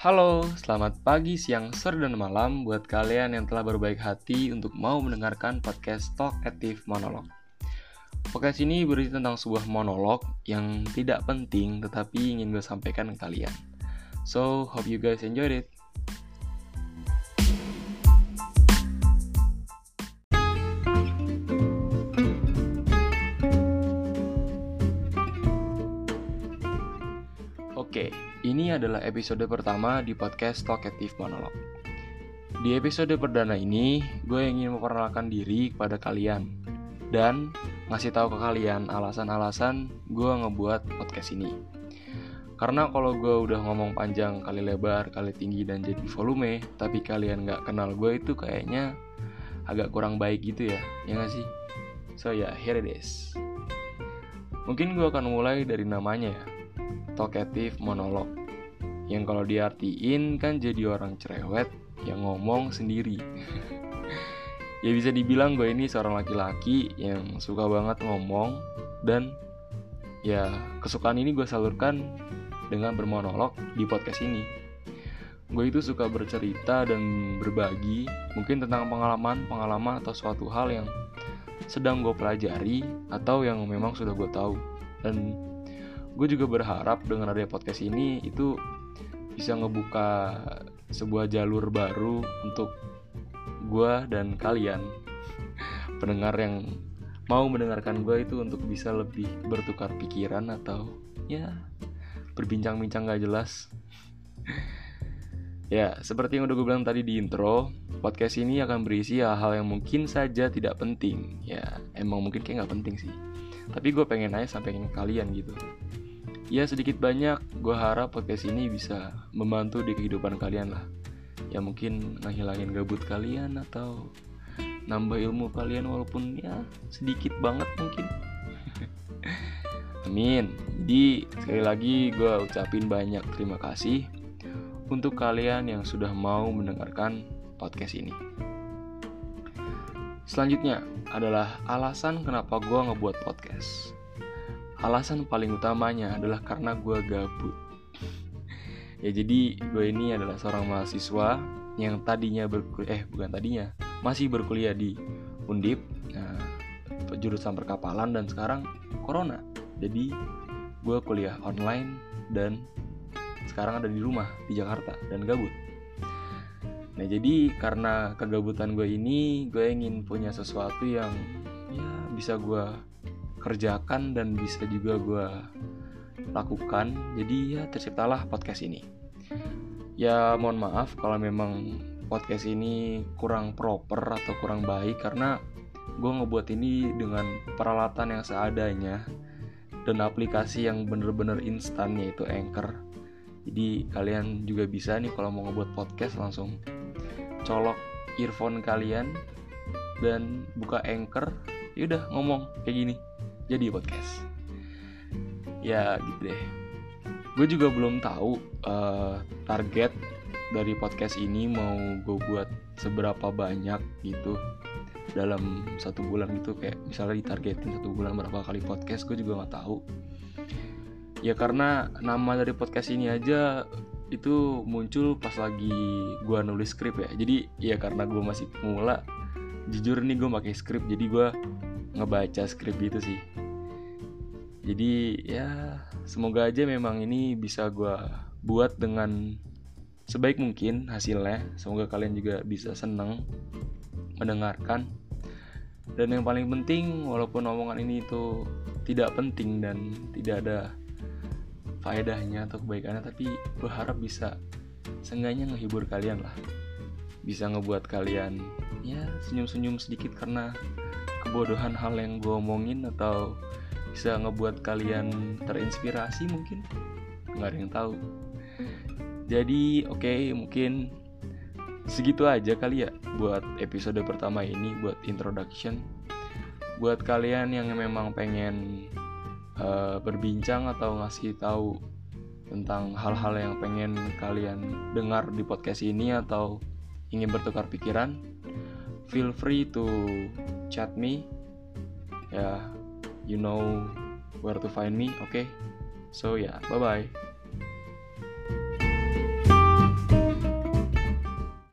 Halo, selamat pagi, siang, sore, dan malam buat kalian yang telah berbaik hati untuk mau mendengarkan podcast Talk Active Monolog. Podcast ini berisi tentang sebuah monolog yang tidak penting tetapi ingin gue sampaikan ke kalian. So, hope you guys enjoyed it. Oke, ini adalah episode pertama di podcast Talkative Monolog. Di episode perdana ini, gue ingin memperkenalkan diri kepada kalian dan ngasih tahu ke kalian alasan-alasan gue ngebuat podcast ini. Karena kalau gue udah ngomong panjang kali lebar, kali tinggi dan jadi volume, tapi kalian nggak kenal gue itu kayaknya agak kurang baik gitu ya, ya nggak sih? So ya, yeah, here it is. Mungkin gue akan mulai dari namanya ya, talkative monolog. Yang kalau diartiin kan jadi orang cerewet yang ngomong sendiri. Ya bisa dibilang gue ini seorang laki-laki yang suka banget ngomong dan ya kesukaan ini gue salurkan dengan bermonolog di podcast ini. Gue itu suka bercerita dan berbagi mungkin tentang pengalaman-pengalaman atau suatu hal yang sedang gue pelajari atau yang memang sudah gue tahu. Dan gue juga berharap dengan adanya podcast ini itu bisa ngebuka sebuah jalur baru untuk gue dan kalian pendengar yang mau mendengarkan gue itu untuk bisa lebih bertukar pikiran atau ya berbincang-bincang gak jelas. Ya seperti yang udah gue bilang tadi di intro podcast ini akan berisi hal-hal yang mungkin saja tidak penting. Ya emang mungkin kayak gak penting sih tapi gue pengen aja sampaikan ke kalian gitu. Ya sedikit banyak gue harap podcast ini bisa membantu di kehidupan kalian lah. Ya mungkin ngehilangin gabut kalian atau nambah ilmu kalian walaupun ya sedikit banget mungkin. Amin. Jadi sekali lagi gue ucapin banyak terima kasih untuk kalian yang sudah mau mendengarkan podcast ini selanjutnya adalah alasan kenapa gue ngebuat podcast Alasan paling utamanya adalah karena gue gabut. ya jadi gue ini adalah seorang mahasiswa yang tadinya berkuliah, eh bukan tadinya, masih berkuliah di Undip, nah, jurusan perkapalan dan sekarang corona. Jadi gue kuliah online dan sekarang ada di rumah di Jakarta dan gabut. Nah jadi karena kegabutan gue ini gue ingin punya sesuatu yang ya bisa gue kerjakan dan bisa juga gue lakukan. Jadi ya terciptalah podcast ini. Ya mohon maaf kalau memang podcast ini kurang proper atau kurang baik karena gue ngebuat ini dengan peralatan yang seadanya dan aplikasi yang bener-bener instan yaitu Anchor. Jadi kalian juga bisa nih kalau mau ngebuat podcast langsung colok earphone kalian dan buka Anchor yaudah ngomong kayak gini jadi podcast. Ya gitu deh. Gue juga belum tahu uh, target dari podcast ini mau gue buat seberapa banyak gitu dalam satu bulan gitu. Kayak misalnya ditargetin satu bulan berapa kali podcast gue juga nggak tahu. Ya karena nama dari podcast ini aja itu muncul pas lagi gue nulis skrip ya. Jadi ya karena gue masih pemula jujur nih gue pakai skrip jadi gue ngebaca skrip gitu sih. Jadi ya semoga aja memang ini bisa gue buat dengan sebaik mungkin hasilnya. Semoga kalian juga bisa seneng mendengarkan. Dan yang paling penting walaupun omongan ini itu tidak penting dan tidak ada faedahnya atau kebaikannya tapi gue harap bisa seenggaknya ngehibur kalian lah. Bisa ngebuat kalian ya senyum-senyum sedikit karena kebodohan hal yang gue omongin atau bisa ngebuat kalian terinspirasi mungkin. Nggak ada yang tahu. Jadi oke okay, mungkin segitu aja kali ya buat episode pertama ini buat introduction. Buat kalian yang memang pengen uh, berbincang atau ngasih tahu tentang hal-hal yang pengen kalian dengar di podcast ini atau ingin bertukar pikiran feel free to chat me. Ya you know where to find me okay? So yeah bye bye